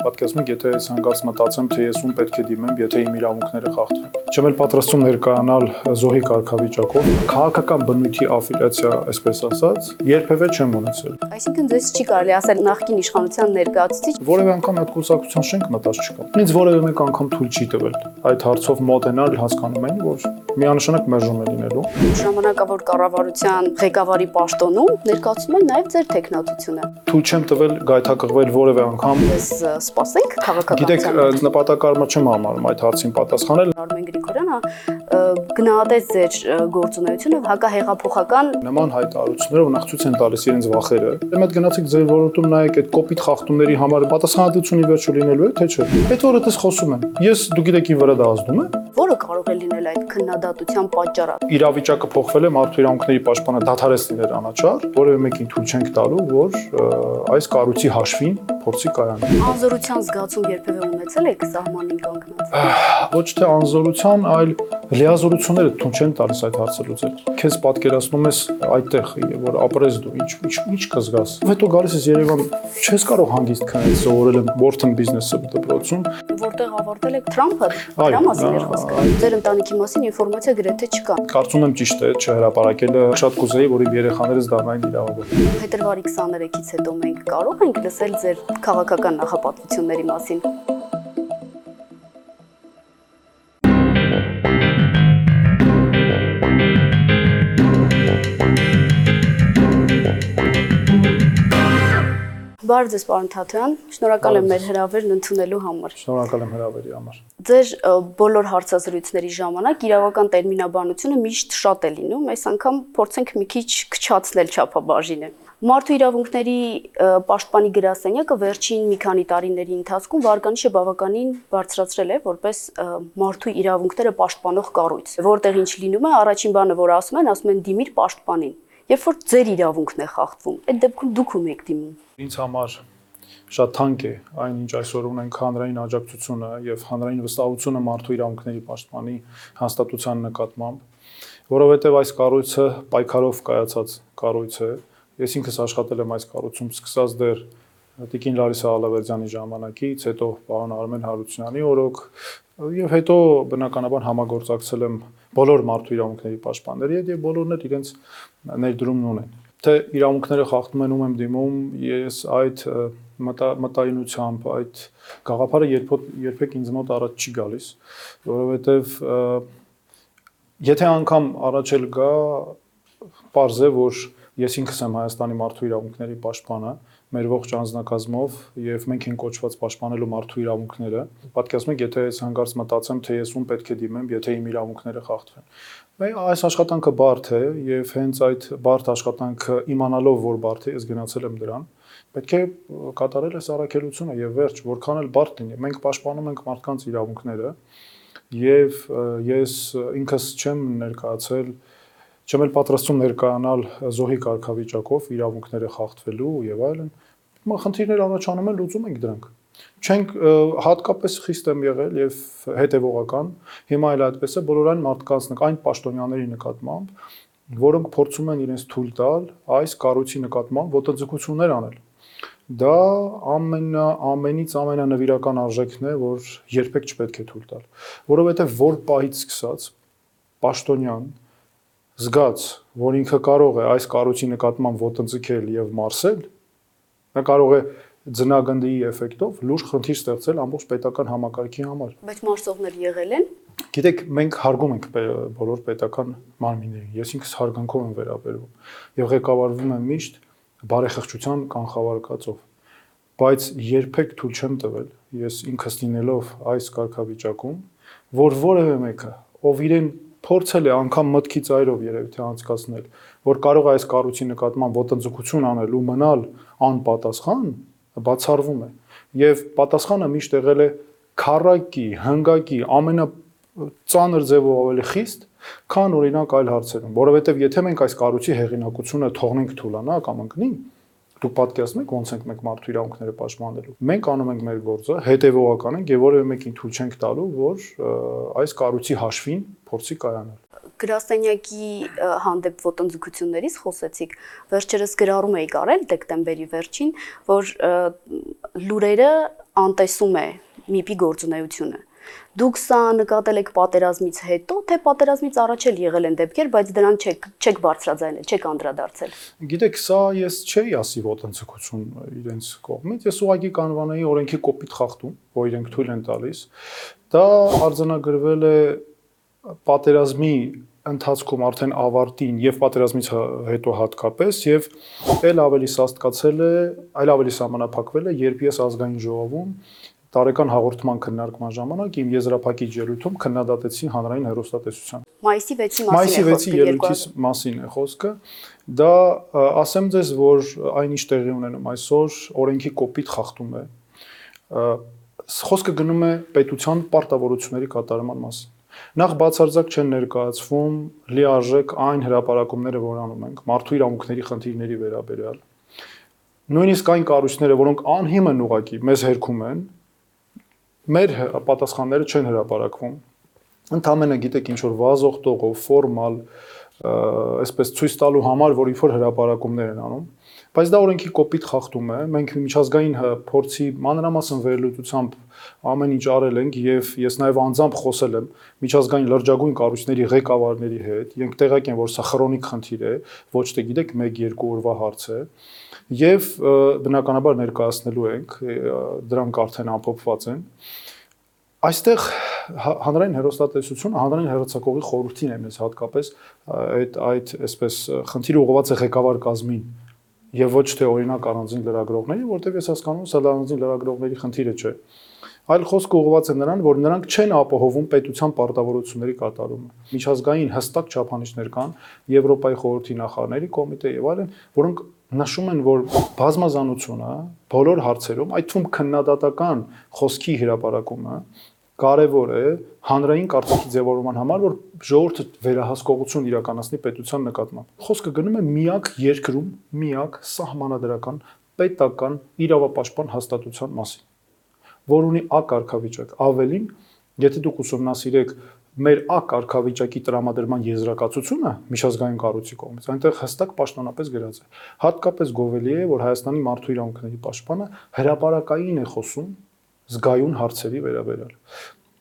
Պատկերացնեք, եթե հանգած մտածեմ, թե ես ում պետք է դիմեմ, եթե իմ իրավունքները խախտվեն։ Չեմ էլ պատրաստում ներկայանալ զոհի կարգավիճակով, քաղաքական բնույթի աֆիլիացիա, այսպես ասած, երբևէ չեմ ունեցել։ Այսինքն դες չի կարելի ասել նախկին իշխանության ներկայացուցիչ Որևէ անգամ այդ կուսակցության շենք մտած չկա։ Ինձ որևէ մեկ անգամ թույլ չի տվել այդ հարցով մոտենալ, հասկանում են, որ միանշանակ մերժում է լինելու։ ժամանակավոր կառավարության ղեկավարի պաշտոնում ներկայացում են նաև ձեր տեխնատությունը։ Թույլ չեմ տվել գայթակղվել որևէ անգամ Ես սպասենք քաղաքականության։ Գիտեք, նպատակարմը չեմ համարում այդ հարցին պատասխանել։ Արմեն Գրիգորյանը գնահատեց ձեր գործունեությունը հակահեղափոխական նման հայտարարություններով նախցույց են տալիս իրենց վախերը։ Դեմ այդ գնացեք ձեր ոլորտում նայեք այդ կոպիտ խախտումների համար պատասխանատվությունը վերջը լինելու է, թե չէ։ Այդ օրը դες խոսում են։ Ես դու գիտեք ինձ վրա դա ազդում է որը կարող է լինել այդ քննադատության պատճառը։ Իրավիճակը փոխվել է մարդու իրավունքների պաշտպանը դադարեց լինել անաչառ, որևէ մեկին թույլ չենք տալու, որ այս կառույցի հաշվին փորձի կայանի։ Անզորություն Անզորության զգացում երբևէ ունեցել եք սահմանին կանգնած։ ոչ թե անզորության, այլ լիազորությունները թուն չեն տալիս այդ հարցը լուծել։ Քեզ պատկերացնում ես այդտեղ, որ ապրես դու, ինչ ինչ ինչ կզգաս։ Հետո գալիս ես Երևան, չես կարող հանգիստ քնել, սովորել եմ Wharton Business-ը դպրոցում։ Որտեղ ավարտել եք Թրամփը, դրա մասին էր խոսքը։ Ձեր ընտանիքի մասին ինֆորմացիա գրեթե չկա։ Կարծում եմ ճիշտ է չհրապարակելը, շատ կուզեի, որ իմ երեխաներս դառնային իրավաբան։ Փետրվարի 23-ից հետո մենք կարող ենք լսել ձեր քաղաքական նախապատվությունների մասին։ Բարև ձեզ, պարոն Թաթյան։ Շնորհակալ եմ մեր հրավերն ընդունելու համար։ Շնորհակալ եմ հրավերի համար։ Ձեր բոլոր հարցազրույցների ժամանակ իրավական տերմինաբանությունը միշտ շատ է լինում, այս անգամ փորձենք մի քիչ քչացնել չափաբաժինը։ Մարդու իրավունքների պաշտպանի գրասենյակը վերջին մի քանի տարիների ընթացքում վարկանիշը բավականին բարձրացրել է որպես մարդու իրավունքները պաշտպանող կառույց, որտեղ ինչ լինում է, առաջին բանը, որ ասում են, ասում են դիմիր պաշտպանին։ Երբ որ ձեր իրավունքն է խախտվում, այդ դեպքում դուք ում եք դիմում։ Ինձ համար շատ թանկ է այն ինչ այսօր ունենք հանրային աջակցությունը եւ հանրային վստահությունը մարդու իրավունքների պաշտպանի հաստատության նկատմամբ, որովհետեւ այս կառույցը պայքարով կայացած կառույց է։ Ես ինքս աշխատել եմ այս կառույցում սկսած դեռ Տիկին Լարիսա Ալավերդյանի ժամանակից, հետո պարոն Արմեն Հարությունյանի օրոք եւ հետո բնականաբար համագործակցել եմ բոլոր մարդու իրավունքների պաշտպանների հետ եւ բոլորն էլ իրենց ներդրումն ունեն թե իրավունքները խախտում են ում եմ դիմում, ես այդ մտայնությամբ այդ գաղափարը երբոք երբեք ինձ մոտ առաջ չի գալիս, որովհետև ը, եթե անգամ առաջ էլ գա parz է, որ ես ինքս եմ Հայաստանի մարդու իրավունքների պաշտպանը, մեր ողջ անձնակազմով եւ մենք ենք կոչված պաշտպանելու մարդու իրավունքները։ Պատկերացնեք, եթե ես հանգարց մտածեմ, թե ես ում պետք է դիմեմ, եթե իմ իրավունքները խախտվեն։ Բայց այս աշխատանքը բարդ է եւ հենց այդ բարդ աշխատանքը իմանալով, որ բարդ է, ես գնացել եմ դրան։ Պետք է կատարել այս առաքելությունը եւ վերջ, որքան էլ բարդ լինի։ Մենք պաշտպանում ենք մարդկանց իրավունքները եւ ես ինքս չեմ ներկայացել չեմ էլ պատրաստում ներկայանալ զոհի կարգավիճակով իրավունքները խախտվելու եւ այլն։ խնդիրներ առաջանում են, լուծում ենք դրանք։ Չենք հատկապես խիստ եմ եղել եւ հետեւողական։ Հիմա էլ այդպես է բոլոր այն մարդկանց այն պաշտոնյաների նկատմամբ, որոնք փորձում են իրենց թույլ տալ այս կառույցի նկատմամբ ոտնձգություններ անել։ Դա ամենա ամենից ամենանվիրական արժեքն է, որ երբեք չպետք է թույլ տալ, որովհետեւ որ պահից սկսած պաշտոնյան զգաց, որ ինքը կարող է այս կառույցի նկատմամբ ոտնձգել եւ մարսել, նա կարող է ձնագնդի էֆեկտով լուրջ խնդիր ստեղծել ամբողջ պետական համակարգի համար։ Բայց մարսողներ եղել են։ Գիտեք, մենք հարգում ենք բոլոր պետական մարմիններին։ Ես ինքս հարգանքով եմ վերաբերվում եւ ղեկավարվում եմ միշտ բարեխղճության կանխավարկածով։ Բայց երբեք թույլ չեմ տվել ես ինքս լինելով այս կարգավիճակում, որ որևէ մեկը, ով իրեն փորձել է անգամ մտքի ծայրով երևի անցկացնել, որ կարող է այս կառույցի նկատմամբ ոտնձգություն անել ու մնալ անպատասխան, բացառվում է։ Եվ պատասխանը միշտ եղել է քարակի, հնգակի, ամենա ծանր ձևով ավելի խիստ, քան օրինակ այլ հարցերում, որովհետև եթե մենք այս կառույցի հեղինակությունը թողնենք թուլանա կամ ընկնի, դուք պատկերացնում ոնց ենք մենք մարդու իրավունքները պաշտպանելու։ Մենք անում ենք մեր գործը, հետևողական ենք եւ որևէ մեկին թույլ չենք տալու, որ այս կառույցի հաշվին փորձի կայանալ։ գրասենյակի հանդեպ ոտնձգություններից խոսեցիք։ Վերջերս գրառում էի կարել դեկտեմբերի վերջին, որ լուրերը անտեսում է ՄԻՊ-ի գործունեությունը։ Դուք սա նկատել եք պատերազմից հետո, թե պատերազմից առաջ էլ եղել են դեպքեր, բայց դրան չեք չեք բարձրաձայնել, չեք անդրադարձել։ Գիտեք, սա ես չէի ասի ոտնցկություն իրենց կողմից, ես ուղղակի կանվանայի օրենքի կոպիտ խախտում, որ իրենք թույլ են տալիս։ Դա արձանագրվել է պատերազմի ընթացքում արդեն ավարտին եւ պատերազմից հետո հատկապես եւ ել ավելի սաստկացել է, այլ ավելի սահմանափակվել է, երբ ես ազգային ժողովում տարեկան հաղորդման քննարկման ժամանակ իմ եզրափակիչ ելույթում քննադատեցի հանրային հերոստատեսության։ Մայիսի 6-ի մասին Մայիսի 6-ի ելույթի մասին է խոսքը։ Դա ասեմ ձեզ, որ այնիշ տեղի ունենում այսօր օրենքի կոպիտ խախտում է։ Խոսքը գնում է պետության պարտավորությունների կատարման մասին։ Նախ բացարձակ չեն ներկայացվում լիարժեք այն հրաապարակումները, որ անում ենք մարդու իրավունքների խնդիրների վերաբերյալ։ Նույնիսկ այն կառույցները, որոնք անհիմն ուղակի մեզ հերքում են, մեր պատասխանները չեն հրապարակվում։ Ընդամենը գիտեք ինչ որ վազող տողով, ֆորմալ, այսպես ցույց տալու համար, որ իբր հրապարակումներ են անում, բայց դա օրենքի կոպիտ խախտում է։ Մենք միջազգային փորձի մանրամասն վերլուծությամբ ամեն ինչ արել ենք եւ ես նաեւ անձամբ խոսել եմ միջազգային լրջագույն կառույցների ղեկավարների հետ։ Իրենք տեղակ են, որ սա քրոնիկ խնդիր է, ոչ թե գիտեք 1-2 օրվա հարց է եւ բնականաբար ներկայացնելու ենք դրանք արդեն ամփոփված են այստեղ հանրային հերոստատեսությունը հանրային հերոստակողի խորհրդին է մեզ հատկապես այդ այդ այսպես խնդիրը ուղղված է ղեկավար կազմին եւ ոչ թե օրինակ առանձին լրագրողների, որտեղ ես հասկանում եմ, սա առանձին լրագրողների խնդիրը չէ այլ խոսքը ուղղված է նրան, որ նրանք չեն ապահովում պետության պարտավորությունների կատարումը։ Միջազգային հստակ չափանիշներ կան Եվրոպայի խորհրդի նախարարների կոմիտե եւ այլն, որոնք նշում են, որ բազմազանությունը բոլոր հարցերում, այդ թվում քննադատական խոսքի հրապարակումը կարևոր է հանրային կարգի ձևավորման համար, որ ժողովուրդը վերահսկողություն իրականացնի պետության նկատմամբ։ Խոսքը գնում է միակ երկրում, միակ սահմանադրական պետական իրավապաշտպան հաստատության մասին որ ունի A կարգավիճակ։ Ավելին, եթե դուք ուսումնասիրեք մեր A կարգավիճակի տրամադրման եզրակացությունը միջազգային կառույցի կողմից, այնտեղ հստակ պաշտոնապես գրած է։ Հատկապես գովելի է, որ Հայաստանի մարդու իրավունքների պաշտպանը հրաապարակային է խոսում զգայուն հարցերի վերաբերյալ։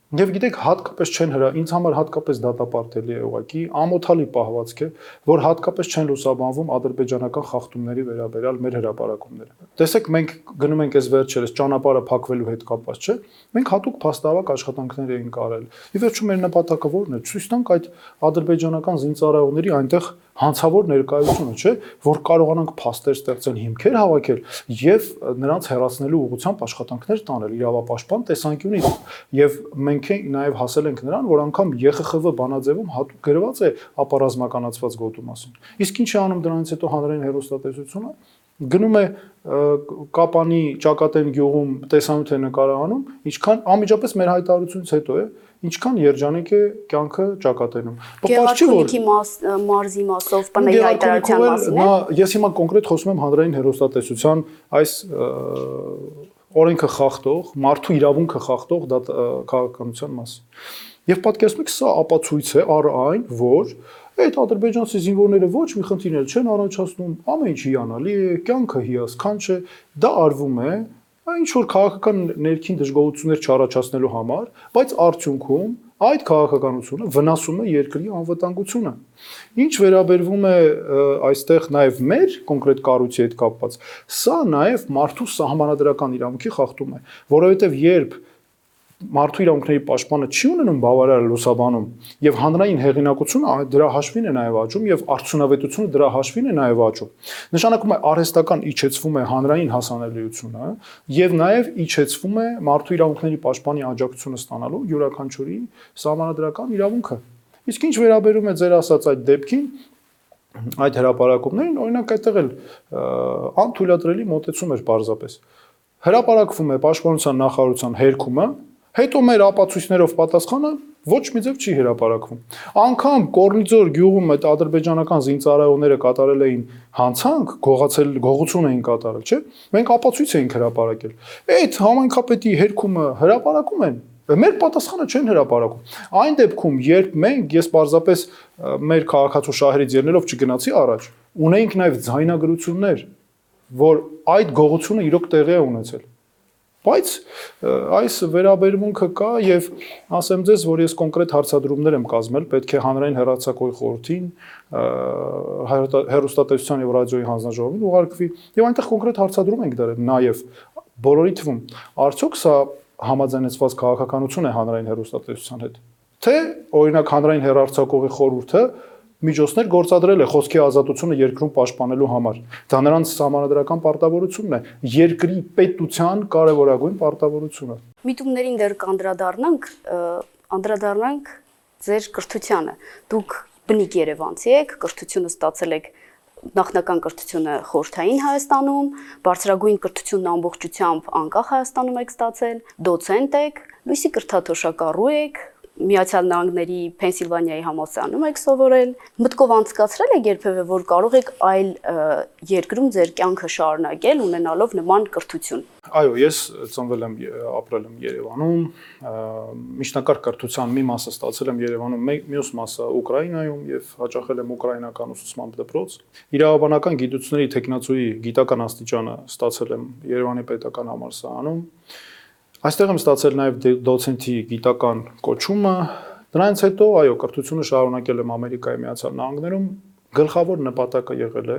Եվ գիտեք, հատկապես չեն հրա, ինձ համար հատկապես դատապարտելի է ուղղակի ամոթալի պահվածք է, որ հատկապես չեն լուսաբանվում ադրբեջանական խախտումների վերաբերյալ մեր հրապարակումները։ Տեսեք, մենք գնում ենք այս վերջերս ճանապարհը փակվելու հետ կապված, չէ՞։ Մենք հատուկ փաստավակ աշխատանքներ էինք արել։ Ի վերջո մեր նպատակը ո՞րն է։ Ցույց տանք այդ ադրբեջանական զինծառայողների այնտեղ հանցավոր ներկայությունը, չէ, որ կարողանանք փաստեր ստեղծել, հիմքեր հավաքել եւ նրանց հերացնելու ուղղությամբ աշխատանքներ տանել իրավապաշտպան տեսանկյունից։ Եվ մենք նաեւ հասել ենք նրան, որ անգամ ԵԽԽՎ բանաձևում հատուկ գրված է ապարազմականացված գոտու մասին։ Իսկ ինչ է անում դրանից հետո հանրային հերոստատեսությունը? Գնում է կապանի ճակատեն գյուղում տեսանյութ է նկարահանում, ինչքան անմիջապես մեր հայտարարությունից հետո է, ինչքան երջանիկ է կյանքը ճակատենում։ Պարզ չի որ մարզի մասով ՊՆ-ի հայտարարության մասին է։ Նա ես հիմա կոնկրետ խոսում եմ հանրային հերոստատեսության այս օրենքը խախտող, մարդու իրավունքը խախտող դա քաղաքականության մասին։ Եւ պատկերացնում եք սա ապացույց է առ այն, որ այդ ադրբեջանցի զինվորները ոչ մի խնդիրներ չեն առաջացնում, ամեն ինչ հիանալի է, կյանքը հիասքանչ է, դա արվում է ինչ որ քաղաքական ներքին դժգոհություններ չառաջացնելու համար, բայց արդյունքում այդ քաղաքականությունը վնասում է երկրի անվտանգությունը։ Ինչ վերաբերվում է այստեղ նաև մեր կոնկրետ կառույցի հետ կապված, սա նաև մարդու սահմանադրական իրավունքի խախտում է, որովհետև երբ մարդու իրավունքների պաշտպանը չի ունենում բավարար լուսաբանում եւ հանրային հեղինակությունը դրա հաշվին է նաեւ աճում եւ արդյունավետությունը դրա հաշվին է նաեւ աճում նշանակում է արհեստական իջեցվում է հանրային հասանելիությունը եւ նաեւ իջեցվում է մարդու իրավունքների պաշտպանի աջակցությունը ստանալու յուրաքանչյուրի սահմանադրական իրավունքը իսկ ինչ վերաբերում է ձեր ասած այդ դեպքին այդ հրաապարակումներին օրինակ այդտեղ էլ անթույլատրելի մոտեցում էր պարզապես հրաապարակվում է պաշտպանության նախարարության հերկումը Հետո մեր ապացույցներով պատասխանը ոչ մի ձև չի հրապարակվում։ Անկամ Կորնիձոր գյուղում այդ ադրբեջանական զինծառայողները կատարել էին հանցանք, գողացել գողություն էին կատարել, չէ՞։ Մենք ապացույց էինք հրապարակել։ Այդ համայնքապետի հերկումը հրապարակում են, մեր պատասխանը չեն հրապարակում։ Այն դեպքում, երբ մենք ես պարզապես մեր քաղաքացու շահերից ելնելով չգնացի առաջ, ունեինք նաև ձայնագրություններ, որ այդ գողությունը իրոք տեղի է ունեցել Բայց այս վերաբերմունքը կա եւ ասեմ ձեզ, որ ես կոնկրետ հարցադրումներ եմ կազմել, պետք է հանրային հերացակոյի խորհրդին, հերոստատեսության եւ ռադիոյի հանձնաժողովին ուղարկվի եւ այնտեղ կոնկրետ հարցադրում ենք դրել նաեւ բոլորի թվում արդյոք սա համաձայնեցված քաղաքականություն է հանրային հերոստատեսության հետ թե օրինակ հանրային հերարցակողի խորհուրդը միջոցներ գործադրել է խոսքի ազատությունը երկրում պաշտպանելու համար։ Դա նրանց համանդրական պարտավորությունն է, երկրի պետության կարևորագույն պարտավորությունը։ Միտումներին դեռ կանդրադառնանք, անդրադառնանք ձեր կրթությանը։ Դուք բնիկ Երևանցի եք, կրթությունը ստացել եք նախնական կրթությունը խորթային Հայաստանում, բարձրագույն կրթությունն ամբողջությամբ անկախ Հայաստանում եք ստացել, դոցենտ եք, լույսի կրթաթոշակառու եք, Միացյալ Նահանգների Փենսիլվանիայի համալսարանում եք սովորել։ Մտկով անցկացրել եք երբևէ, որ կարող եք այլ երկրում ձեր կյանքը շարունակել ունենալով նման կրթություն։ Այո, ես ծնվել եմ, ապրել եմ Երևանում, միջնակարգ կրթության մի մասը ստացել եմ Երևանում, մյուս մասը Ուկրաինայում եւ հաճախել եմ ուկրաինական ուսուցման դպրոց։ Իրավաբանական գիտությունների տեխնացուի գիտական աստիճանը ստացել եմ Երևանի պետական համալսարանում Այստեղ եմ ստացել նաև դոցենտի գիտական կոչումը։ Դրանից հետո, այո, կրթությունը շարունակել եմ Ամերիկայի Միացյալ Նահանգներում։ Գլխավոր նպատակը եղել է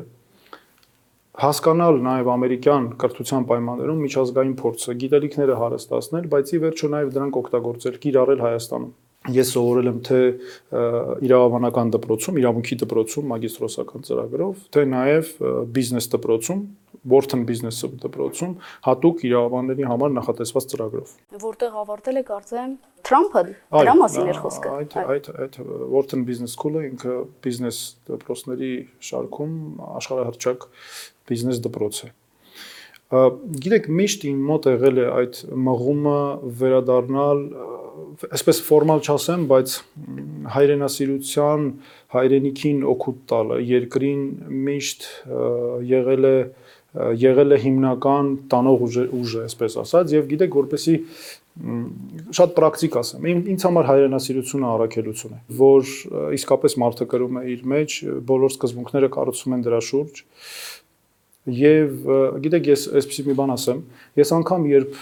հասկանալ նաև ամերիկյան կրթության պայմաններում միջազգային փորձը, գիտելիքները հարստացնել, բայց ի վերջո նաև դրանք օգտագործել, կիրառել Հայաստանում ես սովորել եմ թե իրավաբանական դպրոցում, իրավունքի դպրոցում մագիստրոսական ծրագրով, թե նաև բիզնես դպրոցում, Wharton Business դպրոցում հատուկ իրավաբանների համար նախատեսված ծրագրով։ Որտեղ ավարտել եք կարծեմ Թրամփը, դրա մասին էր խոսքը։ Այդ այդ այդ Wharton Business School-ը ինքը բիզնես դպրոցների շարքում աշխարհահռչակ բիզնես դպրոց է։ Գիտեք, միշտ իմ մոտ եղել է այդ մղումը վերադառնալ, այսպես ֆորմալ չասեմ, բայց հայրենասիրության, հայրենիքին օգուտ տալը, երկրին միշտ եղել է եղել է հիմնական տանող ուժը, այսպես ասած, եւ գիտեք, որպեսի շատ պրակտիկ ասեմ։ Ինձ համար հայրենասիրությունը առաքելություն է, որ իսկապես մարդը կրում է իր մեջ, բոլոր սկզբունքները կառուցվում են դրա շուրջ Եվ գիտեք, ես այսպեսի մի բան ասեմ, ես անգամ երբ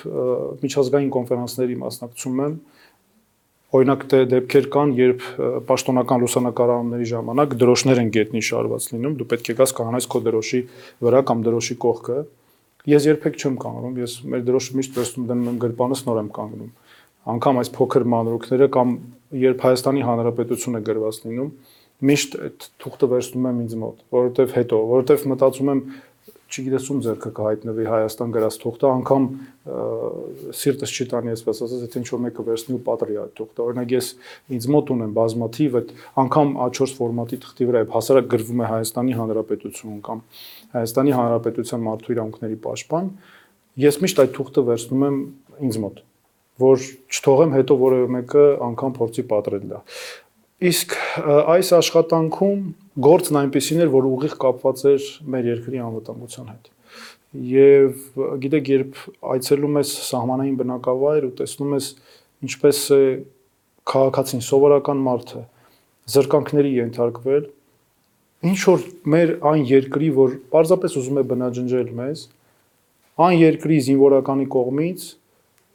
միջազգային կոնֆերանսների մասնակցում եմ, օրինակ դե դեպքեր կան, երբ պաշտոնական լուսանկարահանումների ժամանակ դրոշներ են գետնի շարված լինում, դու պետք է գաս կանանես քո դրոշի վրա կամ դրոշի կողքը։ Ես երբեք չեմ կանգնում, ես մեր դրոշը միշտ վերցնում դնում եմ գրպանս նոր եմ կանգնում։ Անկամ այս փոքր մանրուքները կամ երբ Հայաստանի Հանրապետությունը գրված լինում, միշտ այդ թուղթը վերցնում եմ ինձ մոտ, որովհետև հետո, որովհետև մտածում եմ չգիտես ում ձեռքը կհայտնվի Հայաստան գրած թուղթը, անգամ սիրտս չի տանի, այսպես ասած, եթե ինչ-որ մեկը վերցնի ու պատրի այդ թուղթը։ Օրինակ ես ինձ մոտ ունեմ բազմաթիվ այդ անգամ A4 ֆորմատի թղթի վրա հասարակ գրվում է Հայաստանի Հանրապետություն կամ Հայաստանի Հանրապետության մարդու իրավունքների պաշտպան, ես միշտ այդ թուղթը վերցնում եմ ինձ մոտ որ չթողեմ հետո որևէ մեկը անգամ փորձի պատրել դա։ Իսկ այս աշխատանքում գործն այնպեսին էր, որ ուղիղ կապված էր մեր երկրի անվտանգության հետ։ Եվ գիտեք, երբ այցելում ես սահմանային բնակավայր ու տեսնում ես ինչպես է քաղաքացին, սովորական մարդը զրկանքների ենթարկվել, ինչ որ մեր այն երկրի, որ պարզապես ուզում է բնաջնջել մեզ, այն երկրի զինվորականի կողմից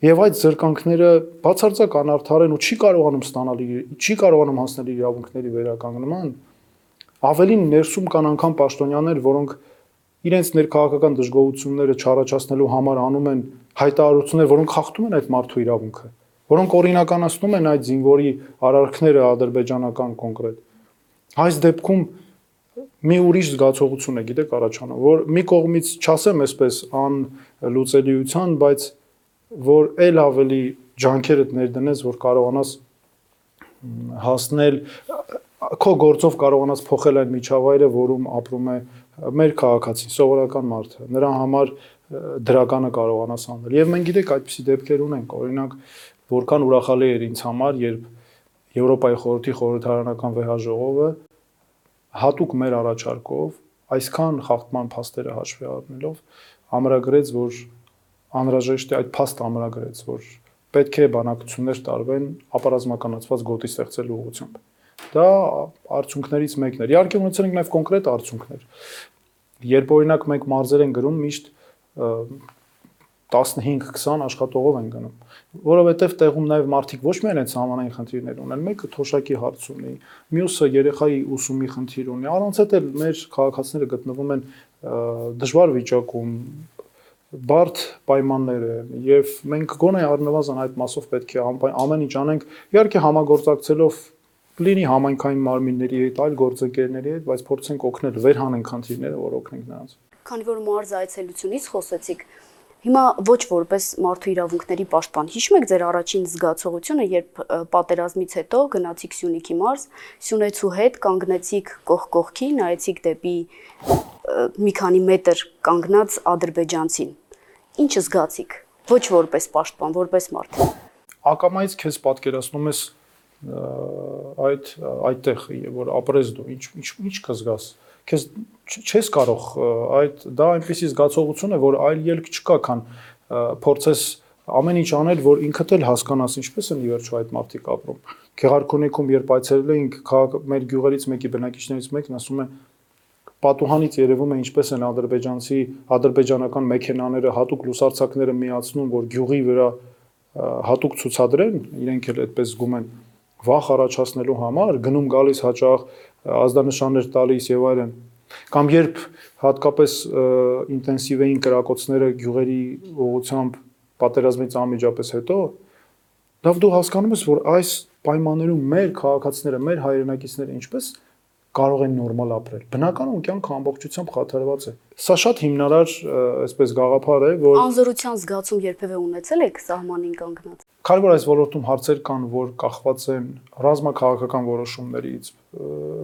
Եվ այդ զրկանքները բացարձակ անարդար են ու չի կարողանում ստանալ չի կարողանում հասնել իրավունքների վերականգնման, ավելին ներսում կան անգամ պաշտոնյաներ, որոնք իրենց ներքաղաքական դժգոհությունները չառաջացնելու համար անում են հայտարարություններ, որոնք խախտում են այդ մարդու իրավունքը, որոնք օրինականացնում են այդ զինվորի արարքները ադրբեջանական կոնկրետ։ Այս դեպքում մի ուրիշ զգացողություն է, գիտեք, առաջանում, որ մի կողմից չասեմ այսպես ան լուծելիության, բայց որ ել ավելի ջանքերդ ներդնես, որ կարողանաս հասնել քո գործով կարողանաս փոխել այն միջավայրը, որում ապրում է մեր քաղաքացին, սովորական մարդը։ Նրա համար դրականը կարողանաս անել։ Եվ մենք գիտենք այդպիսի դեպքեր ունենք, օրինակ, որքան ուրախալի էր ինձ համար, երբ Եվրոպայի խորհրդի խորհրդարանական վեհաժողովը հատուկ մեր առաջարկով այսքան խախտման փաստերը հաշվի առնելով ամրագրեց, որ անհրաժեշտ է այդ փաստը ամրագրեց, որ պետք է բանակցություններ տարվեն ապարազմականացված գոտի ստեղծելու ուղղությամբ։ Դա արդյունքներից մեկն էր։ Իհարկե ունեցել ենք նաև կոնկրետ արդյունքներ։ Երբ օրինակ մենք մարզեր են գրում միշտ 15-20 աշխատողով են գնում որովհետև տեղում նաև մարդիկ ոչ միայն այդ համանային խնդիրներ ունեն, մեկը թոշակի հարց ունի, մյուսը երեխայի ուսումի խնդիր ունի։ Առանց այդ էլ մեր քաղաքացիները գտնվում են դժվար վիճակում, բարդ պայմաններ է եւ մենք գոնե առնվազն այդ մասով պետք է ամեն ինչ անենք իհարկե համագործակցելով լինի համայնքային մարմինների հետ, այլ գործընկերների հետ, բայց փորձենք օգնել վերհանենք խնդիրները, որ օգնենք նրանց։ Քանի որ մարզ այցելությունից խոսեցիք, Հիմա ոչ որպես մարդու իրավունքների պաշտպան։ Հիշում եք ձեր առաջին զգացողությունը, երբ պատերազմից հետո գնացիք Սյունիքի մարզ, Սյունեցու հետ կանգնեցիք կողք կողքի, նայեցիք դեպի մի քանի մետր կանգնած ադրբեջանցին։ Ինչ զգացիք։ Ոչ որպես պաշտպան, որպես մարդ։ Ակամայից քեզ պատկերացնում ես այդ այդտեղ, որ ապրես դու, ինչ ինչ ինչ կզգաս քեզ չես կարող այդ դա այնպեսի զգացողություն է, որ այլ ելք չկա, քան փորձես ամեն ինչ անել, որ ինքդ էլ հասկանաս ինչպես են ի վերջո այդ մարդիկ ապրում։ Գեղարքունիքում երբ այցելել էինք, մեր գյուղերից մեկի բնակիչներից մեկն ասում է պատուհանից երևում է ինչպես են ադրբեջանցի ադրբեջանական մեքենաները հատուկ լուսարցակները միացնում, որ գյուղի վրա հատուկ ցուցադրեն, իրենք էլ այդպես զգում են վախ առաջացնելու համար, գնում գալիս հաճախ ազդանշաններ տալիս եւ այլն կամ երբ հատկապես ինտենսիվ էին կրակոցները գյուղերի ուղությամբ պատերազմից անմիջապես հետո լավ դու հասկանում ես որ այս պայմաններում մեր քաղաքացիները մեր հայրենակիցները ինչպես կարող են նորմալ ապրել։ Բնականon կյանքը ամբողջությամբ խաթարված է։ Սա շատ հիմնարար, այսպես գաղափար է, որ անզորության զգացում երբևէ ունեցել եք սահմանին կանգնած։ Քանի որ այս ոլորտում հարցեր կան, որ կախված են ռազմաքաղաքական որոշումներից,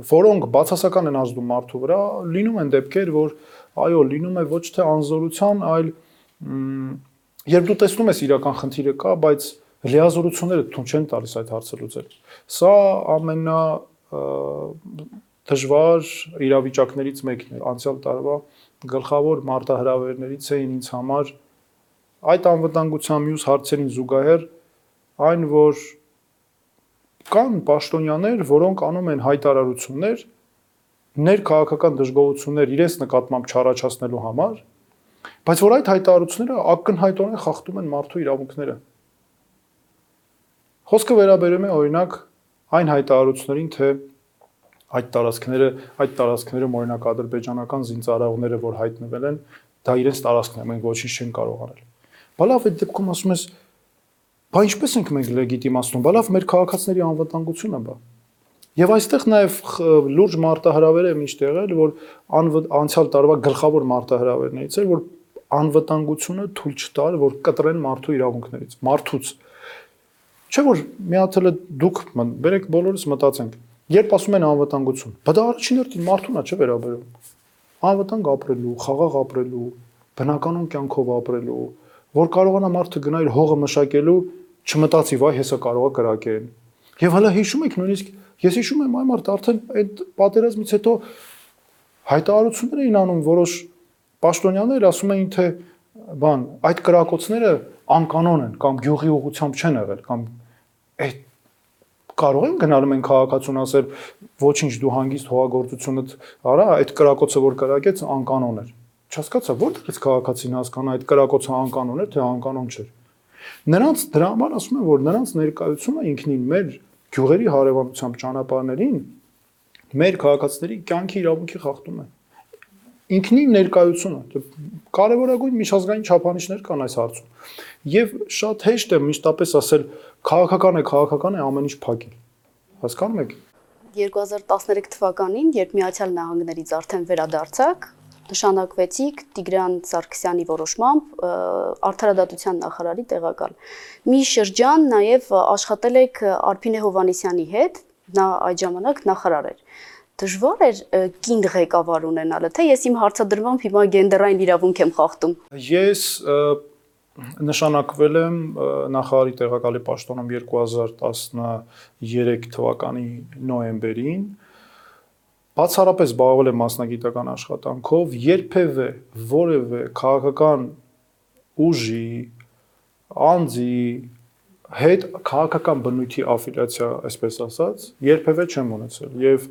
որոնք բացասական են ազդում մարդու վրա, լինում են դեպքեր, որ այո, լինում է ոչ թե անզորության, այլ երբ դու տեսնում ես իրական խնդիրը կա, բայց լիազորությունները թույլ չեն տալիս այդ հարցը լուծել։ Սա ամենա դժվար իրավիճակներից մեկն է։ Անցյալ տարվա գլխավոր մարտահրավերներից էին ինձ համար այդ անվտանգության մյուս հարցերին զուգահեռ այն, որ կան պաշտոնյաներ, որոնք անում են հայտարարություններ ներքաղաքական դժգոհություններ իրենց նկատմամբ չառաջացնելու համար, բայց որ այդ հայտարարությունները ակնհայտորեն խախտում են մարդու իրավունքները։ Խոսքը վերաբերում է օրինակ այն հայտարարություններին, թե այդ տարածքները, այդ տարածքներում օրինակ ադրբեջանական զինծառայողները, որ հայտնվել են, դա իրենց տարածքն է, մենք ոչինչ չեն կարող անել։ Բա լավ, այդ դեպքում ասում ես, բա ինչպես ենք մենք լեգիտիմացնում, բա լավ, մեր քաղաքացիների անվտանգությունը բա։ Եվ այստեղ նաև լուրջ մարտահրավեր է միշտ եղել, որ անցյալ տարվա գլխավոր մարտահրավերներից էր, որ անվտանգությունը թույլ չտալ, որ կտրեն մարդու իրավունքներից, մարդուց։ Չէ որ միացել է դուք, բերեք բոլորս մտածենք Երբ ասում են անվտանգություն, բա դա առաջին հերթին մարդուն է չէ վերաբերում։ Անվտանգ ապրելու, խաղաղ ապրելու, բնականon կյանքով ապրելու, որ կարողանա մարդը գնա իր հողը մշակելու, չմտածի, վայ, հեսա կարողա կրակեն։ Եվ հələ հիշում եք նույնիսկ ես հիշում եմ այ մարդ արդեն այդ պատերազմից հետո հայտարարություններ էին անում որոշ պաշտոնյաներ ասում էին թե բան այդ կրակոցները անկանոն են կամ գյուղի ուղությամբ չեն եղել կամ այդ կարող են գնալ մենք քաղաքացուն ասել ոչինչ դու հանգիստ հողագործությունդ արա այդ կրակոցը որ կրակեց անկանոն էր չհասկացա որտեղից քաղաքացին հասկանա այդ կրակոցը անկանոն էր թե անկանոն չէր նրանց դրա համար ասում եմ որ նրանց ներկայությունը ինքնին մեր գյուղերի հարևանությամբ ճանապարհներին մեր քաղաքացիների կյանքի իրավունքի խախտում է ինքնին ներկայությունը կարևորագույն միջազգային չափանիշներ կան այս հարցում եւ շատ հեշտ է միշտապես ասել քաղաքական է, քաղաքական է ամեն ինչ փակել։ Հասկանում եք։ 2013 թվականին, երբ Միացյալ Նահանգներից արդեն վերադարձաք, նշանակվեցիք Տիգրան Սարգսյանի որոշմամբ արդարադատության նախարարի տեղակալ։ Մի շրջան նաև աշխատել եք Արփինե Հովանեսյանի հետ, նա այդ ժամանակ նախարար էր դժվար էր կին ղեկավար ունենալը, թե ես իմ հարցադրմամբ հիմա գենդերային իրավունք եմ խախտում։ Ես նշանակվել եմ նախարարի տեղակալի պաշտոնում 2013 թվականի նոյեմբերին բացառապես զբաղվել եմ մասնագիտական աշխատանքով, երբևէ որևէ քաղաքական ուժի, անձի, հետ քաղաքական բնույթի աֆիլիացիա, այսպես ասած, երբևէ չեմ ունեցել եւ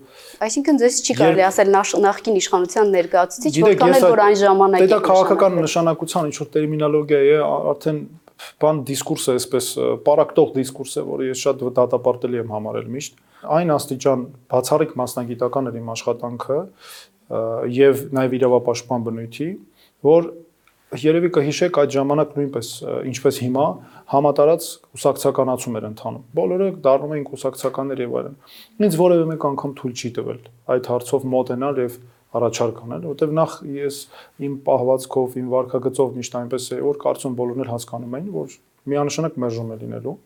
Այսինքն ձեզ չի կարելի ասել նախ- նախկին իշխանության ներկայացուցիչ, որքան էլ որ այն ժամանակ Դա քաղաքական նշանակության ինչ որ տերմինոլոգիա է, արդեն բան դիսկուրս է, այսպես պարակտող դիսկուրս է, որը ես շատ դատապարտելի եմ համարել միշտ։ Այն աստիճան բացառիկ մասնագիտական էր իմ աշխատանքը եւ նաեւ իրավապաշտպան բնույթի, որ երևի կհիշեք այդ ժամանակ նույնպես ինչպես հիմա համատարած կուսակցականացում էր ընթանում։ Բոլորը դառնում էին կուսակցականներ եւ այլն։ Ինձ որևէ մեկ անգամ թույլ չի տվել այդ հարցով մոտենալ եւ առաջարկ անել, որտեվ նախ ես իմ պահվածքով, իմ վարկագծով միշտ այնպես է, որ կարծում բոլորն էլ հասկանում էին, որ միանշանակ մերժում է լինելու։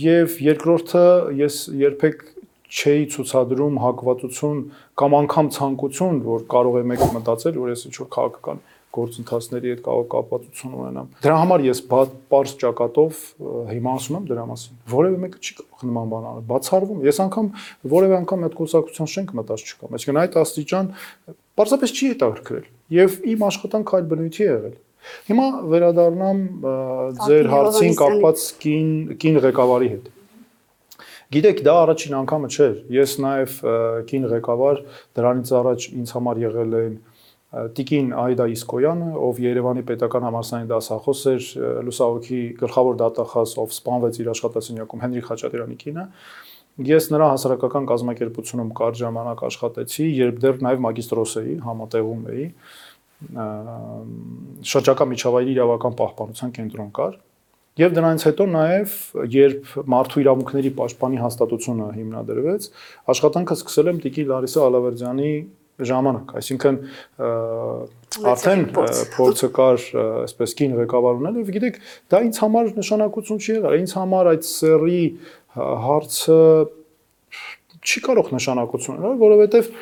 Եվ երկրորդը ես երբեք չէի ցուցադրում հակվածություն կամ անգամ ցանկություն, որ կարող է մեկը մտածել, որ ես ինչ-որ քաղաքական գործընթացների հետ կարող կապվածություն ունենամ։ Դրա համար ես པարս ճակատով հիմա ասում եմ դրա մասին։ Որևէ մեկը չի կարող նման բան անել։ Բացառվում։ Ես անգամ որևէ անգամ այդ կուսակցության շենք մտած չկամ։ Այսինքն այդ աստիճան պարզապես չի հետաքրքրել։ Եվ իմ աշխատանքը այդ բնույթի է եղել։ Հիմա վերադառնամ ձեր հարցին կապված կին կին ղեկավարի հետ։ Գիտեք, դա առաջին անգամը չէր։ Ես նաև կին ղեկավար դրանից առաջ ինձ համար եղել են Տիկին Այդա Իսկոյանը, ով Երևանի պետական համալսարանի դասախոս էր, ը, լուսահոգի գլխավոր դատախազ, ով սպանվեց իր աշխատասենյակում Հենրիկ Խաչատրյանի կինը։ Ես նրա հասարակական կազմակերպությունում կարճ ժամանակ աշխատեցի, երբ դեռ նաև մագիստրոս էի, համատեղում էի շրջակա միջավայրի իրավական պահպանության կենտրոն կար Եվ դրանից հետո նաև երբ մարդու իրավունքների պաշտպանի հաստատությունը հիմնադրվեց, աշխատանքը սկսել եմ Տիկի Լարիսա Ալավերդյանի ժամանակ, այսինքն արդեն փորձը կար այսպես կին ղեկավար ունել եւ գիտեք, դա ինձ համար նշանակություն չի եղել, ինձ համար այդ սերի հարցը չի կարող նշանակություն ունենալ, որովհետեւ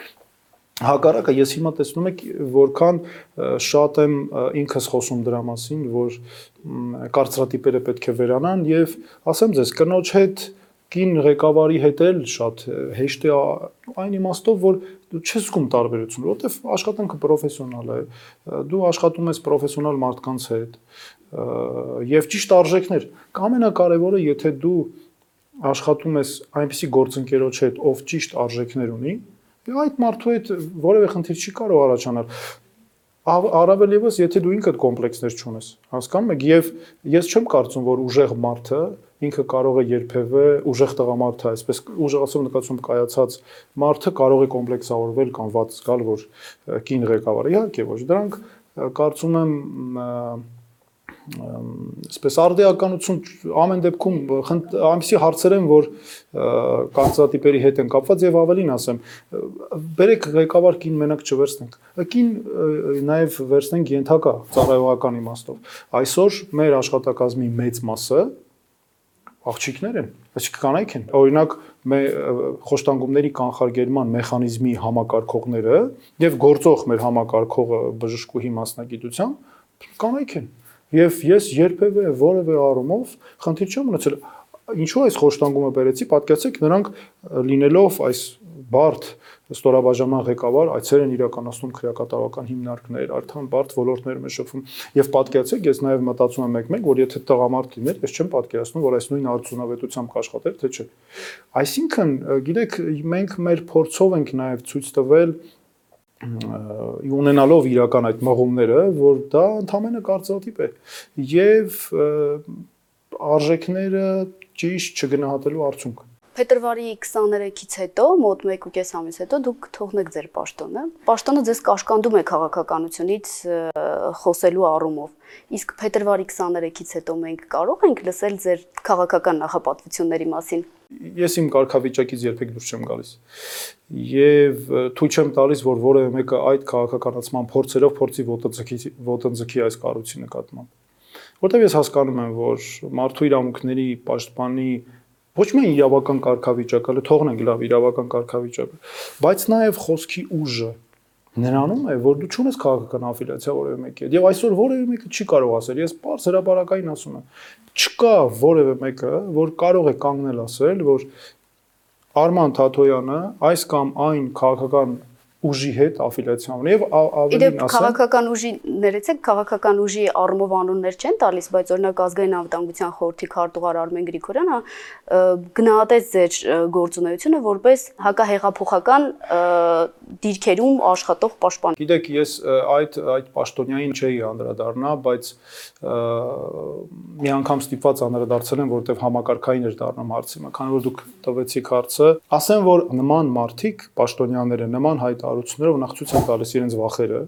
Հակառակը ես հիմա տեսնում եք որքան շատ եմ ինքս խոսում դրա մասին, որ կարծրատիպերը պետք է վերանան եւ ասեմ ձեզ կնոջ հետ կին ղեկավարի հետ էլ շատ հեշտ է այն իմաստով, որ դու չես զգում տարբերություն, որովհետեւ աշխատանքը պրոֆեսիոնալ է, դու աշխատում ես պրոֆեսիոնալ մարդկանց հետ եւ ճիշտ արժեքներ։ Կամենակարևորը, եթե դու աշխատում ես այնպիսի գործընկերոջ հետ, ով ճիշտ արժեքներ ունի, այդ մարդու հետ որևէ խնդիր չի կարող առաջանալ։ Ավ- Առավել եւս, եթե դու ինքդ կոմպլեքսներ չունես, հասկանում եք, եւ ես չեմ կարծում, որ ուժեղ մարդը ինքը կարող է երբևէ ուժեղ տղամարդը, այսպես ուժեղացում նկատում կայացած մարդը կարող է կոմպլեքսավորվել կամ վատ զգալ, որ կին ղեկավար է։ Իհարկե ոչ, դրանք կարծում եմ այսպես արդեականություն ամեն դեպքում այնպիսի հարցեր են, որ կարծրատիպերի հետ են կապված եւ ավելին ասեմ, բերեք ղեկավար կին մենակ չվերցնենք։ Կին նաեւ վերցնենք ենթակա ծառայողական իմաստով։ Այսօր մեր աշխատակազմի մեծ մասը աղջիկներ են, այսինքն կանայք են։ Օրինակ խոշտանգումների կանխարգելման մեխանիզմի համակարգողները եւ գործող մեր համակարգողը բժշկուհի մասնագիտությամբ կանայք են։ Եվ ես երբևէ որևէ առումով խնդիր չեմ ունեցել։ Ինչու այս խոշտանգումը բերեցի, պատկերացեք նրանք լինելով այս բարդ ստորաբաժանման ղեկավար այցեր են իրականացնում քրեակատարական հիմնարկներ, արդեն բարդ ոլորտներում է շփվում եւ պատկերացեք ես նաեւ մտածում եմ մեկ-մեկ որ եթե տղամարդ լիներ ես չեմ պատկերացնում որ այս նույն արդյունավետությամբ կաշխատեր թե չէ այսինքն գիտեք մենք մեր փորձով ենք նաեւ ցույց տվել ունենալով իրական այդ մղումները, որ դա ընդհանրապես կարծրատիպ է եւ արժեքները ճիշտ չգնահատելու արդյունք։ Փետրվարի 23-ից հետո, մոտ 1.5 ամիս հետո դուք թողնեք ձեր պաշտոնը։ Պաշտոնը ձեզ կաշկանդում է քաղաքականությունից խոսելու առումով։ Իսկ փետրվարի 23-ից հետո մենք կարող ենք լսել ձեր քաղաքական նախապատվությունների մասին։ Ես իմ կարգավիճակից երբեք դուրս չեմ գալիս։ Եվ թույլ չեմ տալիս, որ որևէ մեկը այդ քաղաքականացման փորձերով փորձի ոտնձգի ոտնձգի այս կառույցի նկատմամբ։ Որտեւ ես հասկանում եմ, որ մարդու իրավունքների պաշտպանի ոչ միայն իրավական կարգավիճակը, թողնենք լավ իրավական կարգավիճակը, բայց նաև խոսքի ուժը նրանում է, որ դու չունես քաղաքական աֆիլիացիա որևէ մեկի հետ։ Եվ այսօր որևէ մեկը չի կարող ասել, ես բարձ հրաապարակային ասում եմ, չկա որևէ մեկը, որ կարող է կանգնել ասել, որ Արման Թաթոյանը այս կամ այն քաղաքական ուժի հետ աֆիլիացիա ունի եւ ավելին ասեմ քաղաքական ուժի ներեցեք քաղաքական ուժի առումով անուններ չեն տալիս, բայց օրինակ ազգային անվտանգության խորհրդի քարտուղար Արմեն Գրիգորյանը գնահատեց ձեր գործունեությունը որպես հակահեղափոխական դիրքերում աշխատող պաշտպան։ Գիտեք, ես այդ այդ պաշտոնյային չէի անդրադառնա, բայց մի անգամ ստիպված անդրադարձել եմ, որովհետև համակարգային էր դառնում հարցը, քանի որ դուք տվեցիք հարցը, ասեմ, որ նման մարդիկ, պաշտոնյաները նման հայտարարություններով նախ ցույց են տալիս իրենց վախերը,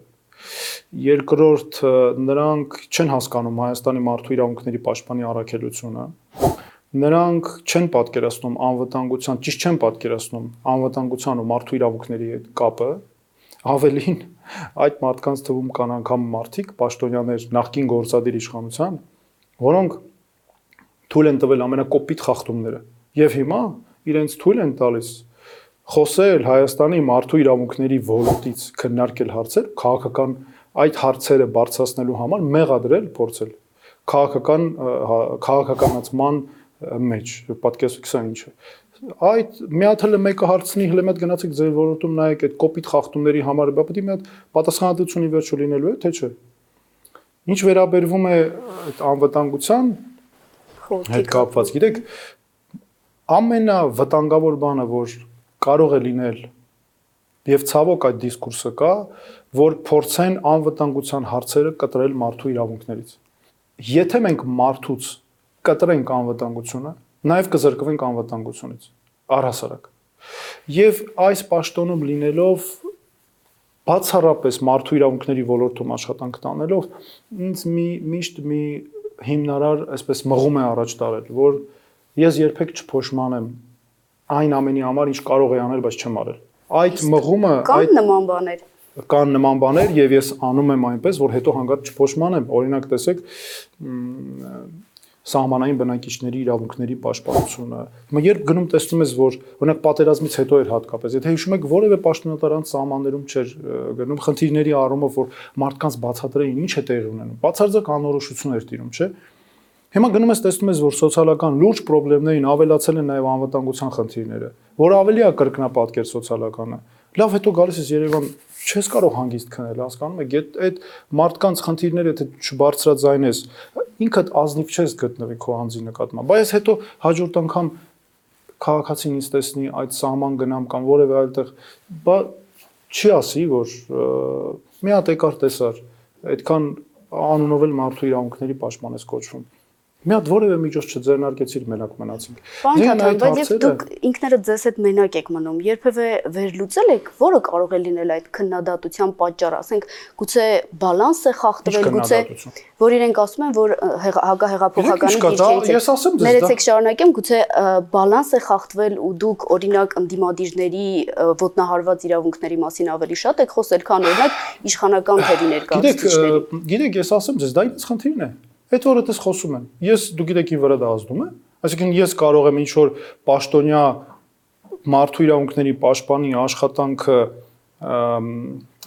Երկրորդ նրանք չեն հասկանում Հայաստանի մարդու իրավունքների պաշտպանի առաքելությունը։ Նրանք չեն պատկերացնում անվտանգության, ճիշտ չեն պատկերացնում անվտանգության ու մարդու իրավունքների հետ կապը։ Ավելին, այդ մարդկանց թվում կան անգամ մարդիկ, պաշտոնյաներ նախկին գործադիր իշխանության, որոնք թույլ են տվել ամենակոպիտ խախտումները։ Եվ հիմա իրենց թույլ են տալիս խոսել Հայաստանի մարդու իրավունքների ոլորտից քննարկել հարցեր, քաղաքական այդ հարցերը բարձրացնելու համար մեղադրել, փորձել քաղաքական հա- քաղաքականացման ը, մեջ ինչ է այդ մի հատ հələ մեկը հարցնի հələ մի հատ գնացեք ձեր ոլորտում նայեք այդ կոպիտ խախտումների համար բա պետք է մի հատ պատասխանատվություն ի վերջո լինելու է թե չէ ինչ վերաբերվում է այդ անվտանգության հետ կապված գիտեք ամենավտանգավոր բանը որ կարող է լինել եւ ցավոք այդ դիսկուրսը կա որ փորձեն անվտանգության հարցերը կտրել մարդու իրավունքներից եթե մենք մարդուց կտրենք անվտանգությունը նաեւ կզրկվենք անվտանգությունից առհասարակ եւ այս պաշտոնում լինելով բացառապես մարդու իրավունքների ոլորտում աշխատանք տանելով ինձ մի միշտ մի հիմնարար այսպես մղում է առաջ տարել, որ ես երբեք չփոշմանեմ այն ամենի համար, ինչ կարող եմ անել, բայց չեմ արել։ Այդ մղումը, Կան նման բաներ։ կան նման բաներ եւ ես անում եմ այնպես, որ հետո հանգած չփոշմանեմ։ Օրինակ տեսեք, սահմանային բնակիչների իրավունքների պաշտպանությունը։ Հիմա երբ գնում տեսնում ես, որ օրինակ պատերազմից հետո էր հատկապես, եթե հիշում եք, որևէ պաշտոնատարան սահմաններում չէր գնում խնդիրների առումով, որ մարդկանց բացատրեին ինչ է տեղի ունենում։ Բացարձակ անորոշություն էր տիրում, չէ՞։ Հիմա գնում ես տեսնում ես, որ սոցիալական լուրջ խնդիրներին ավելացել են նաև անվտանգության խնդիրները, որ ավելի է կրկնապատկեր սոցիալականը։ Լավ, հետո գալիս ես Երևան, չես կարող հանգիստ քնել, հասկանում եք, այդ այդ մարդկանց խնդիրները եթե չբարձրաձայնես, ինքդ ազնիվ չես գտնվի քո անձի նկատմամբ։ Բայց հետո հաջորդ անգամ քաղաքացին ինձ տեսնի այդ սահման գնամ կամ որևէ այլտեղ, բա չի ասի, որ մի հատ եկար տեսար, այդքան անունով էլ մարդու իրավունքների պաշտպան ես կոչվում։ Մի հատ որևէ միջոց չձեռնարկեցիր մենակ մնացինք։ Պարոն բայց եւ դուք ինքներդ ձեզ հետ մենակ եք մնում։ Երբևէ վերլուծել եք, որը կարող է լինել այդ քննադատության պատճառը, ասենք, գուցե բալանս է խախտվել, գուցե որ իրենք ասում են, որ հակահեղափոխականի Գիտեք, դիրքերից ես ասեմ ձեզ, Ներեցեք շարունակեմ, գուցե բալանս է խախտվել ու դուք օրինակ ընդդիմադիրների ոտնահարված իրավունքների մասին ավելի շատ եք խոսել, քան օրինակ իշխանական Գիտեք, ներկայացուցիչների։ ը, գիտեք, ես ասեմ ձեզ, դա ինձ խնդիրն է։ Այդ օրը դες խոսում եմ։ Ես դու գիտեք ին վրա դա ազդում է։ Այսինքն ես կարող եմ ինչ որ պաշտոնյա մարդու իրավունքների պաշտպանի աշխատանքը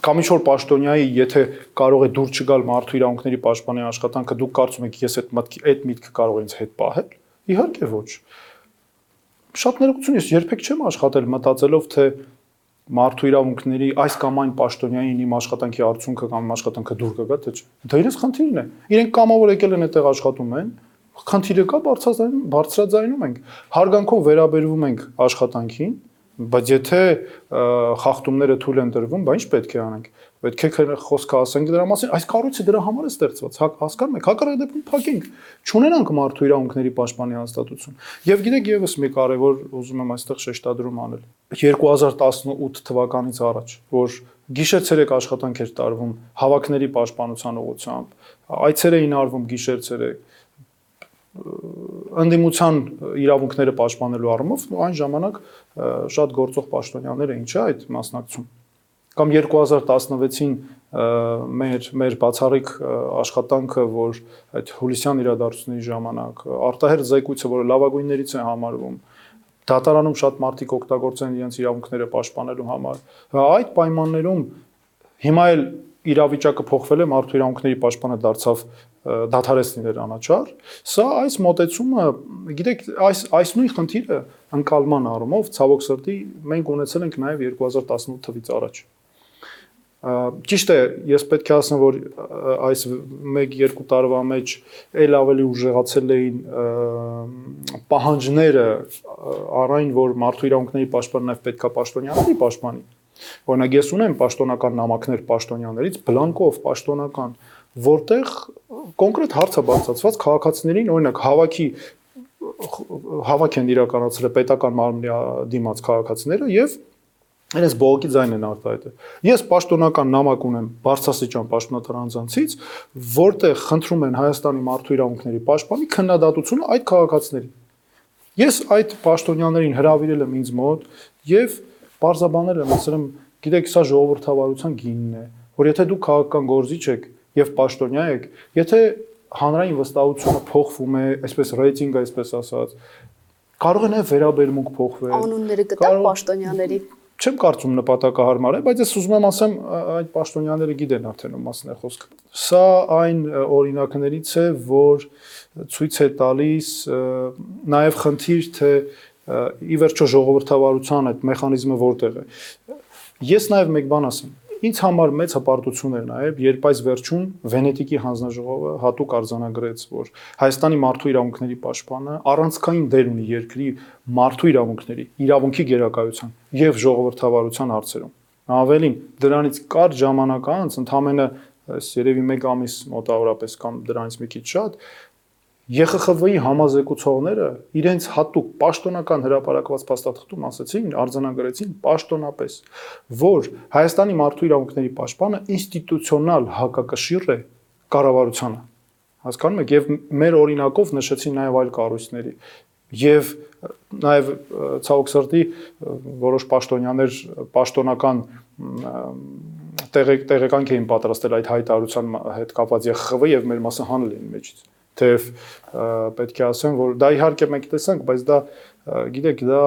կամ ինչ որ պաշտոնյայի, եթե կարող է դուր չգալ մարդու իրավունքների պաշտպանի աշխատանքը, դուք կարծում եք ես այդ մտքի այդ միտքը կարող ինձ հետ պահել։ Իհարկե ոչ։ Շատ ներողություն ես երբեք չեմ աշխատել մտածելով թե մարդու իրավունքների այս կամ այն պաշտոնյային իմ աշխատանքի արդյունքը կամ իմ աշխատանքը դուր կգա թե չէ։ Դա իրենց խնդիրն է։ Իրենք կամավոր եկել են այդտեղ աշխատում են, խնդիրը կա բարձրաձայնում, բարձրաձայնում ենք։ Հարգանքով վերաբերվում ենք աշխատանքին, բայց եթե խախտումները թույլ են տրվում, բա ինչ պետք է անենք։ Պետք է քը- խոսքը ասենք դրա մասին, այս կառույցը դրա համար է ստեղծված։ Հա հասկանում եք, հակառակ դեպքում փակենք։ Չունենանք մարդու իրավունքների պաշտպանի հաստատություն։ Եվ գիտեք եւս մի կարևոր ուզում եմ այստեղ շեշտադրում անել։ 2018 թվականից առաջ, որ գիշեր-ցերեկ աշխատանք էր տարվում հավաքների պաշտպանության ուղղությամբ, այցեր էին արվում գիշեր-ցերեկ, ընդդիմության իրավունքները պաշտպանելու առումով այն ժամանակ շատ գործող պաշտոնյաներ էին, չէ՞, այդ մասնակցում։ Կամ 2016-ին ը, մեր մեր բացառիկ աշխատանքը, որ այդ հուլիսյան իրադարձությունների ժամանակ արտահերտ զեկույցը, որը լավագույններից է համարվում, դատարանում շատ մարդիկ օգտագործեն իրենց իրավունքները պաշտպանելու համար։ Հա, Այդ պայմաններում հիմա էլ իրավիճակը փոխվել է, մարդու իրավունքների պաշտպանը դարձավ ը, դադարեցնել էր անաչար։ Սա այս մոտեցումը, գիտեք, այս այս նույն խնդիրը ընկալման առումով ցավոք սրտի մենք ունեցել ենք նաև 2018 թվից առաջ։ Ճիշտ է, ես պետք է ասեմ, որ այս 1-2 տարվա մեջ ել ավելի ուժեղացել էին պահանջները առայն, որ մարդու իրավունքների պաշտպանը նաև պետքա պաշտոնյաների պաշտպանի։ Օրինակ ես ունեմ պաշտոնական նամակներ պաշտոնյաներից, բլանկով պաշտոնական, որտեղ կոնկրետ հարց է բացածված քաղաքացիներին, օրինակ հավաքի հավաք են իրականացրել պետական մարմնի դիմաց քաղաքացիները եւ Այնպես բողոքի ձայն են արտահայտել։ Ես պաշտոնական նամակ ունեմ Բարսասիջան պաշտոնատար անձանցից, որտեղ խնդրում են Հայաստանի մարդու իրավունքների պաշտպանի քննադատությունը այդ քաղաքացիների։ Ես այդ պաշտոնյաներին հրավիրել եմ ինձ մոտ եւ բարձաբանել եմ, ասել եմ, գիտեք, սա ժողովրդավարության գինն է, որ եթե դուք քաղաքական գործիչ եք եւ պաշտոնյա եք, եթե հանրային վստահությունը փոխվում է, այսպես ռեյտինգը, այսպես ասած, կարող է նաև վերաբերմունք փոխվել։ Անունները կտա պաշտոնյաների չեմ կարծում նպատակահարմար է, բայց ես ուզում եմ ասեմ այդ պաշտոնյաները գիտեն արդեն ում մասն է խոսքը։ Սա այն օրինակներից է, որ ցույց է տալիս նաև խնդիր թե ի վերջո ժողովրդավարության այդ մեխանիզմը որտեղ է։ Ես նաև մեկ բան ասեմ, Ինձ համար մեծ հպարտություն էր նաև, երբ այս վերջում Վենետիկի հանձնաժողովը հատուկ արձանագրեց, որ Հայաստանի մարդու իրավունքների պաշտպանը առանցքային դեր ունի երկրի մարդու իրավունքների, իրավունքի գերակայության եւ ժողովրդավարության հարցերում։ Ավելին, դրանից կար ժամանակ անց, ընդամենը այս երևի 1 ամիս մոտավորապես կամ դրանից մի քիչ շատ, ԵԽԽՎ-ի համազեկուցողները իրենց հատուկ պաշտոնական հրապարակված փաստաթղթում ասացին, արձանագրեցին պաշտոնապես, որ Հայաստանի մարդու իրավունքների պաշտպանը ինստիտուցիոնալ հակակշիռ է կառավարությանը։ Հասկանում եք, եւ մեր օրինակով նշեցին նաեւ այլ կառույցների եւ նաեւ ցավոք սրտի որոշ պաշտոնյաներ պաշտոնական տեղեկանք էին պատրաստել այդ հայտարարության հետ կապված ԵԽԽՎ եւ մեր մասը հանել էին մեջից թեև պետք է ասեմ, որ դա իհարկե մենք տեսանք, բայց դա գիտեք, դա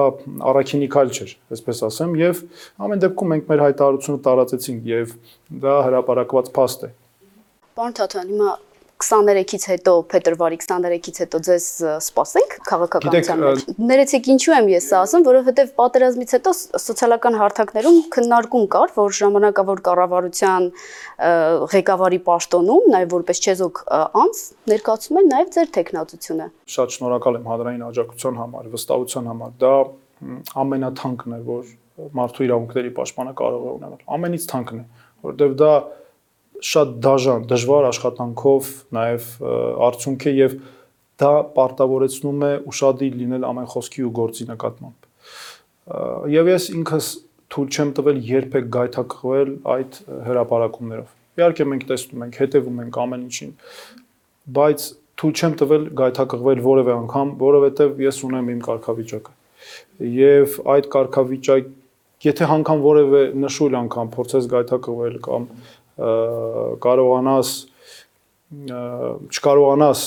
առաքինի քայլ չէր, այսպես ասեմ, եւ ամեն դեպքում մենք մեր հայտարարությունը տարածեցինք եւ դա հրապարակված փաստ է։ Պարոն Թաթյան, հիմա 23-ից հետո փետրվարի 23-ից հետո ձեզ սպասենք քաղաքականության մեջ։ Ներեցեք ինչու եմ ես ասում, որովհետև պատերազմից հետո սոցիալական հարթակներում քննարկում կար, որ ժամանակավոր կառավարության ղեկավարի պաշտոնում, նաև որպես չեզոք անձ, ներկայացում են նաև ձեր տեխնացությունը։ Շատ շնորհակալ եմ հանրային աջակցության համար, վստահության համար։ Դա ամենաթանկն է, որ մարդու իրավունքների պաշտպանը կարող է ունենալ։ Ամենից թանկն է, որովհետև դա շատ դաժան, դժվար աշխատանքով նաև արդյունք է եւ դա պարտավորեցնում է ուրشادի լինել ամեն խոսքի ու գործի նկատմամբ։ Եվ ես ինքս թույլ չեմ տվել երբեք գայթակղվել այդ հրաապարակումներով։ Իհարկե մենք տեսնում ենք, հետևում ենք ամեն ինչին, բայց թույլ չեմ տվել գայթակղվել որևէ անգամ, որովհետև ես ունեմ իմ կարգավիճակը։ Եվ այդ կարգավիճակ, եթե հանգամ որևէ նշույլ անգամ փորձես գայթակղվել կամ mm -hmm կարողանաս չկարողանաս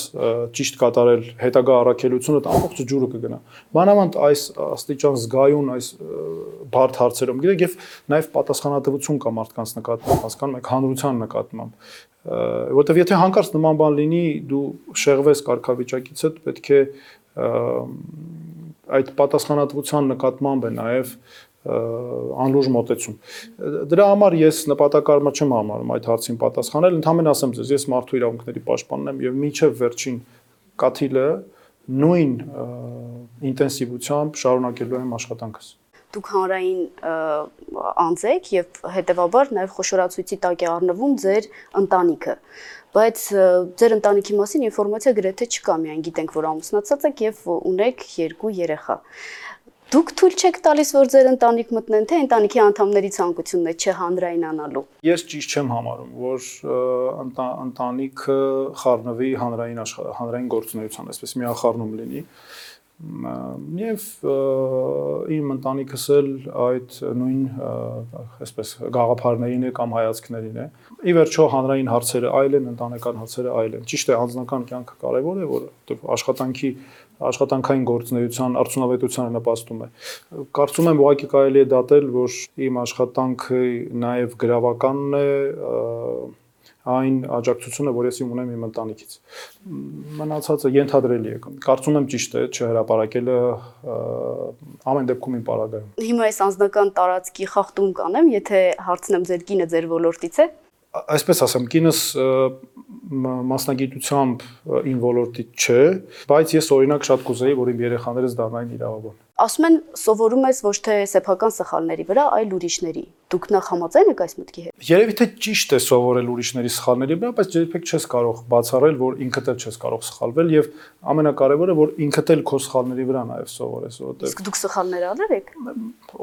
ճիշտ կատարել հետագա առաքելությունը, ամբողջ ջուրը կգնա։ Մանավանդ այս աստիճան զգայուն այս բարդ հարցերում, գիտեք, եւ նաեւ պատասխանատվություն կա մարդկանց նկատմամբ, հասկանում եք, հանրության նկատմամբ։ Որտեվ եթե հանկարծ նման բան լինի, դու շեղվես կարգավիճակիցդ, պետք է այդ պատասխանատվության նկատմամբ է նաեւ անլուժ մոտեցում։ Դրա համար ես նպատակարար չեմ համարում այդ հարցին պատասխանել, ընդհանրապես ասեմ ձեզ, ես մարդու իրավունքների պաշտպանն եմ եւ միջև վերջին կաթիլը նույն ինտենսիվությամբ շարունակելու եմ աշխատանքս դուք հանրային անձ եք եւ հետեւաբար նաեւ խոշորացույցի տակ է առնվում ձեր ընտանիքը բայց ձեր ընտանիքի մասին ինֆորմացիա գրեթե չկա միայն գիտենք որ ամուսնացած եք եւ ունեք երկու երեխա Դուք թույլ չեք տալիս, որ ձեր ընտանիք մտնեն, թե ընտանիքի անդամների ցանկությունն է չհանրայինանալու։ Ես ճիշտ չեմ համարում, որ ընտանիքը խառնվի հանրային հանրային գործունեության, այսպես միախառնում լինի եւ իմ ընտանիքս էլ այդ նույն այսպես գաղափարներին է կամ հայացքներին է։ Ի վերջո հանրային հարցերը այլ են, ընտանեկան հարցերը այլ են։ Ճիշտ է, անձնական կյանքը կարևոր է, որ աշխատանքի աշխատանքային գործունեության արդյունավետությանը նպաստում է։ Կարծում եմ ուղղակի կարելի է դատել, որ իմ աշխատանքը նաև գրավականն է, այն աջակցությունը, որ ես իմ ունեմ իմ ընտանիքից։ Մնացածը ենթադրելի է։ Կարծում եմ ճիշտ է չհրապարակելը ամեն դեպքում իմ պարագայում։ Հիմա այս անձնական տարածքի խախտում կանեմ, եթե հարցնեմ ձեր կինը ձեր ոլորտից է։ Այսպես ասեմ, կինս մասնագիտությամբ իմ ոլորտի չէ, բայց ես օրինակ շատ կուզեի, որ իմ երեխաներս դառնային իրավաբան։ Ասում են սովորում ես ոչ թե սեփական սխալների վրա, այլ ուրիշների։ Դուք նախ համաձայն եք այս մտքի հետ։ Երևի թե ճիշտ է սովորել ուրիշների սխալների վրա, բայց երբեք չես կարող բացառել, որ ինքդ էլ չես կարող սխալվել եւ ամենակարևորը, որ ինքդ էլ քո սխալների վրա նաեւ սովորես, որովհետեւ Իսկ դուք սխալներ արել եք։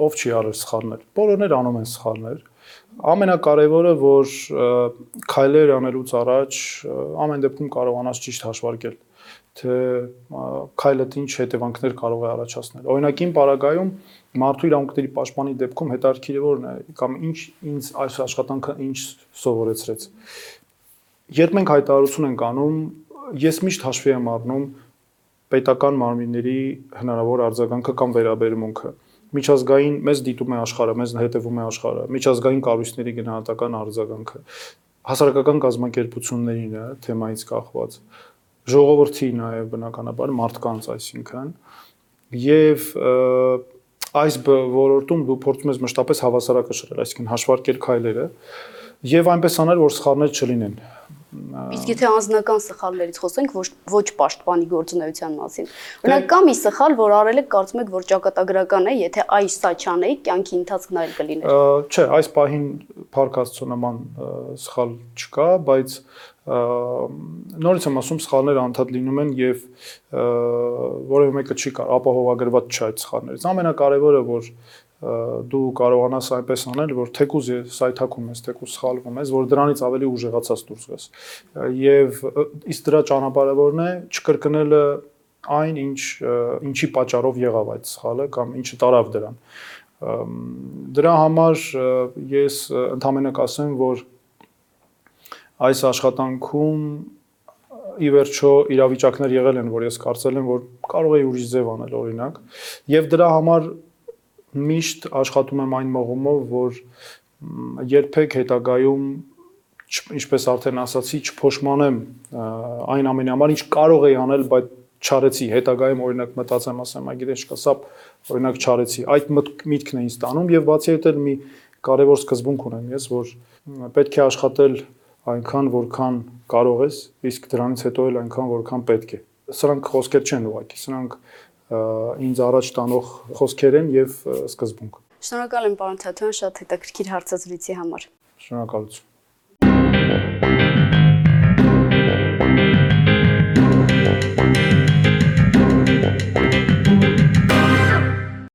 ով չի արել սխալներ։ Բոլորներ անում են սխալներ։ Ամենակարևորը, որ քայլեր անելուց առաջ ամեն դեպքում կարողանաս ճիշտ հաշվարկել թե ը, քայլդ ինչ հետևանքներ կարող է առաջացնել։ Օրինակ իմ պարագայում մարդու իրավունքների պաշտպանի դեպքում հետաքրքիր է որն է կամ ինչ ինձ այս աշխատանքը ինչ սովորեցրեց։ Երբ մենք հայտարարություն ենք անում, ես միշտ հաշվի եմ առնում պետական մարմինների հնարավոր արձագանքը կամ վերաբերմունքը միջազգային մեզ դիտում է աշխարհը, մեզ հետևում է աշխարհը, միջազգային կառույցների գնահատական արձագանքը, հասարակական կազմակերպություններին թեմայից կախված, ժողովրդի նաև բնականաբար մարդկանց, այսինքն եւ այս ոլորտում դու փորձում ես մշտապես հավասարակշռել, այսինքն հաշվարկել քայլերը եւ այնպես անել, որ սխալներ չլինեն։ Իսկ եթե անձնական սխալներից խոսենք, ոչ ոչ պաշտպանի գործունեության մասին։ Օրինակ կա մի սխալ, որ արել եք, կարծում եք, որ ճակատագրական է, եթե այս սա չանեի, կյանքի ընթացքն այլ կլիներ։ Չէ, այս պահին Փարքաստո նման սխալ չկա, բայց նորից եմ ասում, սխալները անդադ լինում են եւ որևէ մեկը չի կարող ապահովագրված չէ այդ սխալներից։ Ամենակարևորը որ դու կարողանաս այնպես անել, որ թեկուզ սայթակում ես, թեկուզ սխալվում ես, որ դրանից ավելի ուժեղացած դուրս գաս։ Եվ իսկ դրա ճանապարհավորն է չկրկնելը այն ինչ ինչի պատճառով եղավ այդ սխալը կամ ինչը տարավ դրան։ Դրա համար ես ընդհանրապես կասեմ, որ այս աշխատանքում ի վերջո իրավիճակներ եղել են, որ ես կարծել եմ, որ կարող էի ուրիշ ձև անել օրինակ, եւ դրա համար միշտ աշխատում եմ այն մղումով, որ երբեք հետագայում ինչպես արդեն ասացի, չփոշմանեմ այն ամենի համար, ինչ կարող էի անել, բայց չարեցի հետագայում օրինակ մտածեմ ասեմ, այ գիտես չկա, սա օրինակ չարեցի։ Այդ միտքն է ինձ տանում եւ բացի այդ էլ մի կարևոր սկզբունք ունեմ ես, որ պետք է աշխատել այնքան, որքան կարող ես, իսկ դրանից հետո էլ այնքան, որքան պետք է։ Սրանք խոսքեր չեն ուղղակի, սրանք ինձ առաջ տանող խոսքեր են եւ սկզբունք։ Շնորհակալ եմ պարոն Թաթյան շատ հետաքրքիր հարցազրույցի համար։ Շնորհակալություն։